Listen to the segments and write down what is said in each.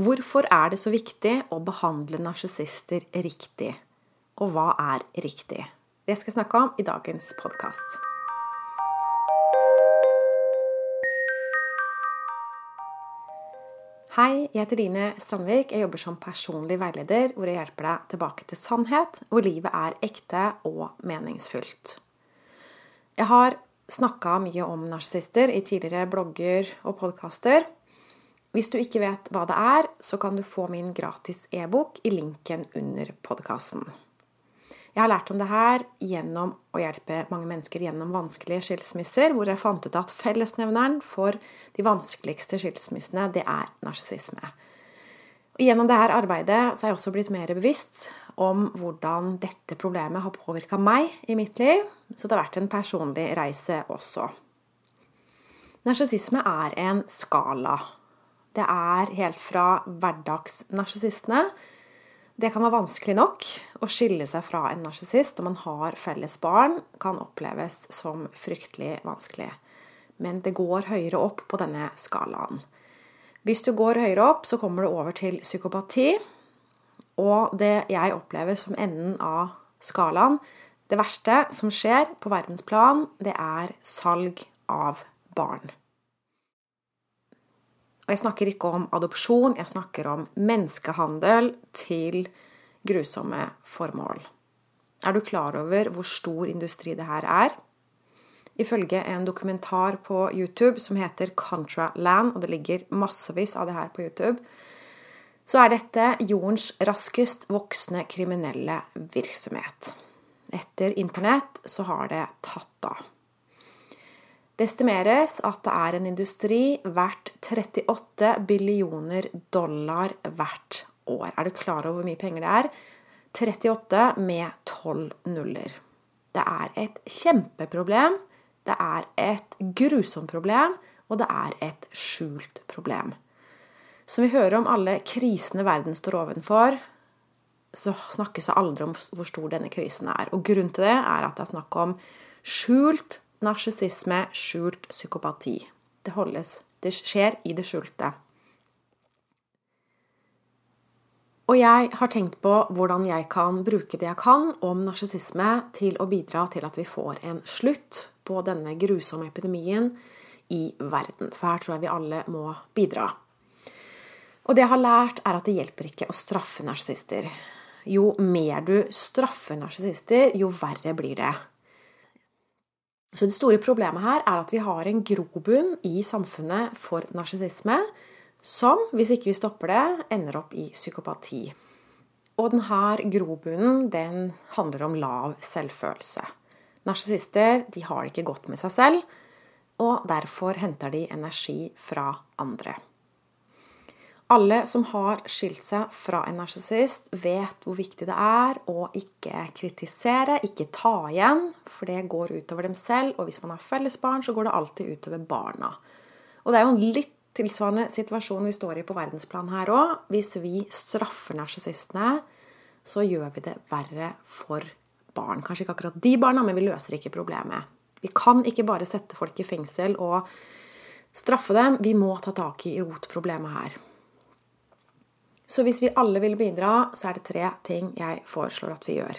Hvorfor er det så viktig å behandle narsissister riktig? Og hva er riktig? Det skal jeg snakke om i dagens podkast. Hei, jeg heter Line Strandvik. Jeg jobber som personlig veileder, hvor jeg hjelper deg tilbake til sannhet, hvor livet er ekte og meningsfullt. Jeg har snakka mye om narsissister i tidligere blogger og podkaster. Hvis du ikke vet hva det er, så kan du få min gratis e-bok i linken under podkasten. Jeg har lært om det her gjennom å hjelpe mange mennesker gjennom vanskelige skilsmisser, hvor jeg fant ut at fellesnevneren for de vanskeligste skilsmissene, det er narsissisme. Gjennom dette arbeidet så er jeg også blitt mer bevisst om hvordan dette problemet har påvirka meg i mitt liv, så det har vært en personlig reise også. Narsissisme er en skala det er helt fra hverdagsnarsissistene. Det kan være vanskelig nok å skille seg fra en narsissist når man har felles barn, kan oppleves som fryktelig vanskelig. Men det går høyere opp på denne skalaen. Hvis du går høyere opp, så kommer du over til psykopati. Og det jeg opplever som enden av skalaen, det verste som skjer på verdensplan, det er salg av barn. Og jeg snakker ikke om adopsjon, jeg snakker om menneskehandel til grusomme formål. Er du klar over hvor stor industri det her er? Ifølge en dokumentar på YouTube som heter Contraland, og det ligger massevis av det her på YouTube, så er dette jordens raskest voksende kriminelle virksomhet. Etter internett så har det tatt av. Det estimeres at det er en industri verdt 38 billioner dollar hvert år. Er du klar over hvor mye penger det er? 38 med 12 nuller. Det er et kjempeproblem. Det er et grusomt problem, og det er et skjult problem. Som vi hører om alle krisene verden står ovenfor, så snakkes det aldri om hvor stor denne krisen er. Og grunnen til det er at det er snakk om skjult narsissisme, skjult psykopati. Det, holdes, det skjer i det skjulte. Og jeg har tenkt på hvordan jeg kan bruke det jeg kan om narsissisme til å bidra til at vi får en slutt på denne grusomme epidemien i verden. For her tror jeg vi alle må bidra. Og det jeg har lært, er at det hjelper ikke å straffe narsissister. Jo mer du straffer narsissister, jo verre blir det. Så det store problemet her er at vi har en grobunn i samfunnet for narsissisme som, hvis ikke vi stopper det, ender opp i psykopati. Og denne grobunnen den handler om lav selvfølelse. Narsissister de har det ikke godt med seg selv, og derfor henter de energi fra andre. Alle som har skilt seg fra en narsissist, vet hvor viktig det er å ikke kritisere, ikke ta igjen, for det går utover dem selv. Og hvis man har felles barn, så går det alltid utover barna. Og det er jo en litt tilsvarende situasjon vi står i på verdensplan her òg. Hvis vi straffer narsissistene, så gjør vi det verre for barn. Kanskje ikke akkurat de barna, men vi løser ikke problemet. Vi kan ikke bare sette folk i fengsel og straffe dem. Vi må ta tak i rotproblemet her. Så hvis vi alle vil bidra, så er det tre ting jeg foreslår at vi gjør.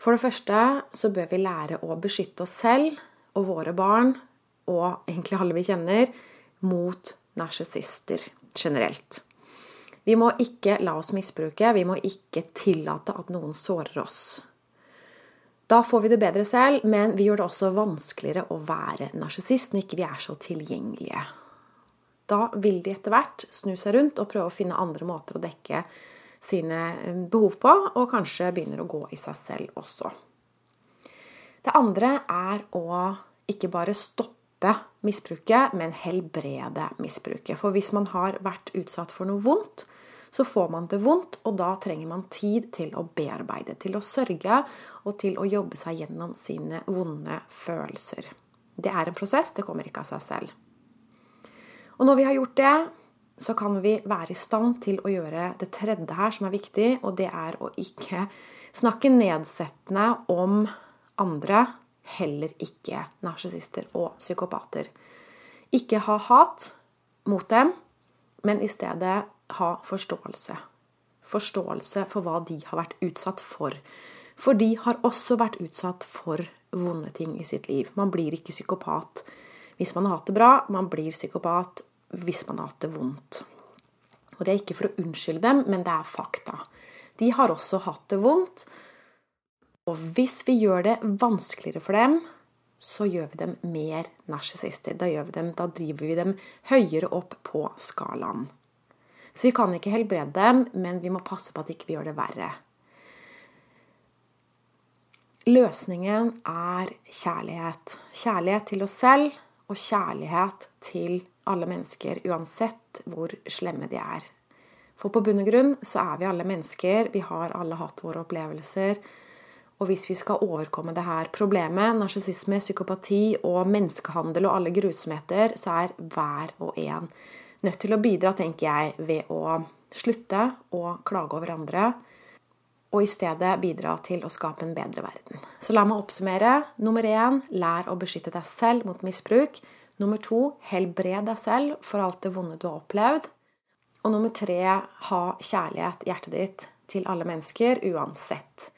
For det første så bør vi lære å beskytte oss selv og våre barn, og egentlig alle vi kjenner, mot narsissister generelt. Vi må ikke la oss misbruke, vi må ikke tillate at noen sårer oss. Da får vi det bedre selv, men vi gjør det også vanskeligere å være narsissist når ikke vi er så tilgjengelige. Da vil de etter hvert snu seg rundt og prøve å finne andre måter å dekke sine eh, behov på, og kanskje begynner å gå i seg selv også. Det andre er å ikke bare stoppe misbruket, men helbrede misbruket. For hvis man har vært utsatt for noe vondt, så får man det vondt, og da trenger man tid til å bearbeide, til å sørge og til å jobbe seg gjennom sine vonde følelser. Det er en prosess, det kommer ikke av seg selv. Og når vi har gjort det, så kan vi være i stand til å gjøre det tredje her som er viktig, og det er å ikke snakke nedsettende om andre, heller ikke narsissister og psykopater. Ikke ha hat mot dem, men i stedet ha forståelse. Forståelse for hva de har vært utsatt for. For de har også vært utsatt for vonde ting i sitt liv. Man blir ikke psykopat hvis man har hatt det bra. Man blir psykopat hvis man har hatt det vondt. Og det er ikke for å unnskylde dem, men det er fakta. De har også hatt det vondt. Og hvis vi gjør det vanskeligere for dem, så gjør vi dem mer narsissister. Da, da driver vi dem høyere opp på skalaen. Så vi kan ikke helbrede dem, men vi må passe på at ikke vi ikke gjør det verre. Løsningen er kjærlighet. Kjærlighet til oss selv og kjærlighet til alle mennesker, uansett hvor slemme de er. For på bunn og grunn så er vi alle mennesker, vi har alle hatt våre opplevelser. Og hvis vi skal overkomme det her problemet, narsissisme, psykopati og menneskehandel og alle grusomheter, så er hver og en nødt til å bidra, tenker jeg, ved å slutte å klage over andre, og i stedet bidra til å skape en bedre verden. Så la meg oppsummere. Nummer én lær å beskytte deg selv mot misbruk. Nummer to helbred deg selv for alt det vonde du har opplevd. Og nummer tre ha kjærlighet i hjertet ditt til alle mennesker uansett.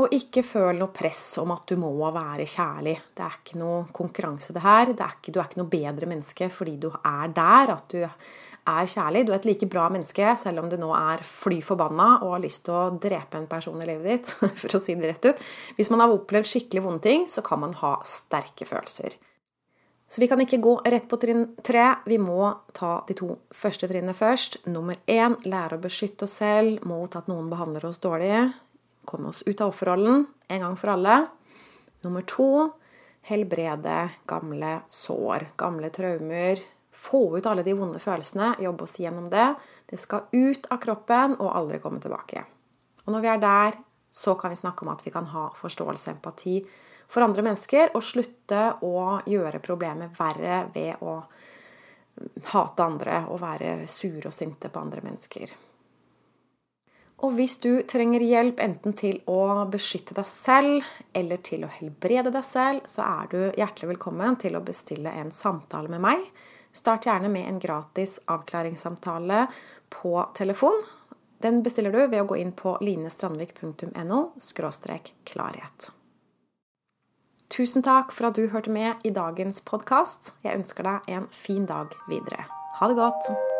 Og ikke føl noe press om at du må være kjærlig. Det er ikke noe konkurranse, det her. Det er ikke, du er ikke noe bedre menneske fordi du er der, at du er kjærlig. Du er et like bra menneske selv om du nå er fly forbanna og har lyst til å drepe en person i livet ditt, for å si det rett ut. Hvis man har opplevd skikkelig vonde ting, så kan man ha sterke følelser. Så vi kan ikke gå rett på trinn tre. Vi må ta de to første trinnene først. Nummer én lære å beskytte oss selv mot at noen behandler oss dårlig komme oss ut av offerrollen en gang for alle. Nummer to helbrede gamle sår, gamle traumer. Få ut alle de vonde følelsene, jobbe oss gjennom det. Det skal ut av kroppen og aldri komme tilbake. Og når vi er der, så kan vi snakke om at vi kan ha forståelse og empati for andre mennesker, og slutte å gjøre problemet verre ved å hate andre og være sure og sinte på andre mennesker. Og hvis du trenger hjelp enten til å beskytte deg selv eller til å helbrede deg selv, så er du hjertelig velkommen til å bestille en samtale med meg. Start gjerne med en gratis avklaringssamtale på telefon. Den bestiller du ved å gå inn på linestrandvik.no klarhet. Tusen takk for at du hørte med i dagens podkast. Jeg ønsker deg en fin dag videre. Ha det godt!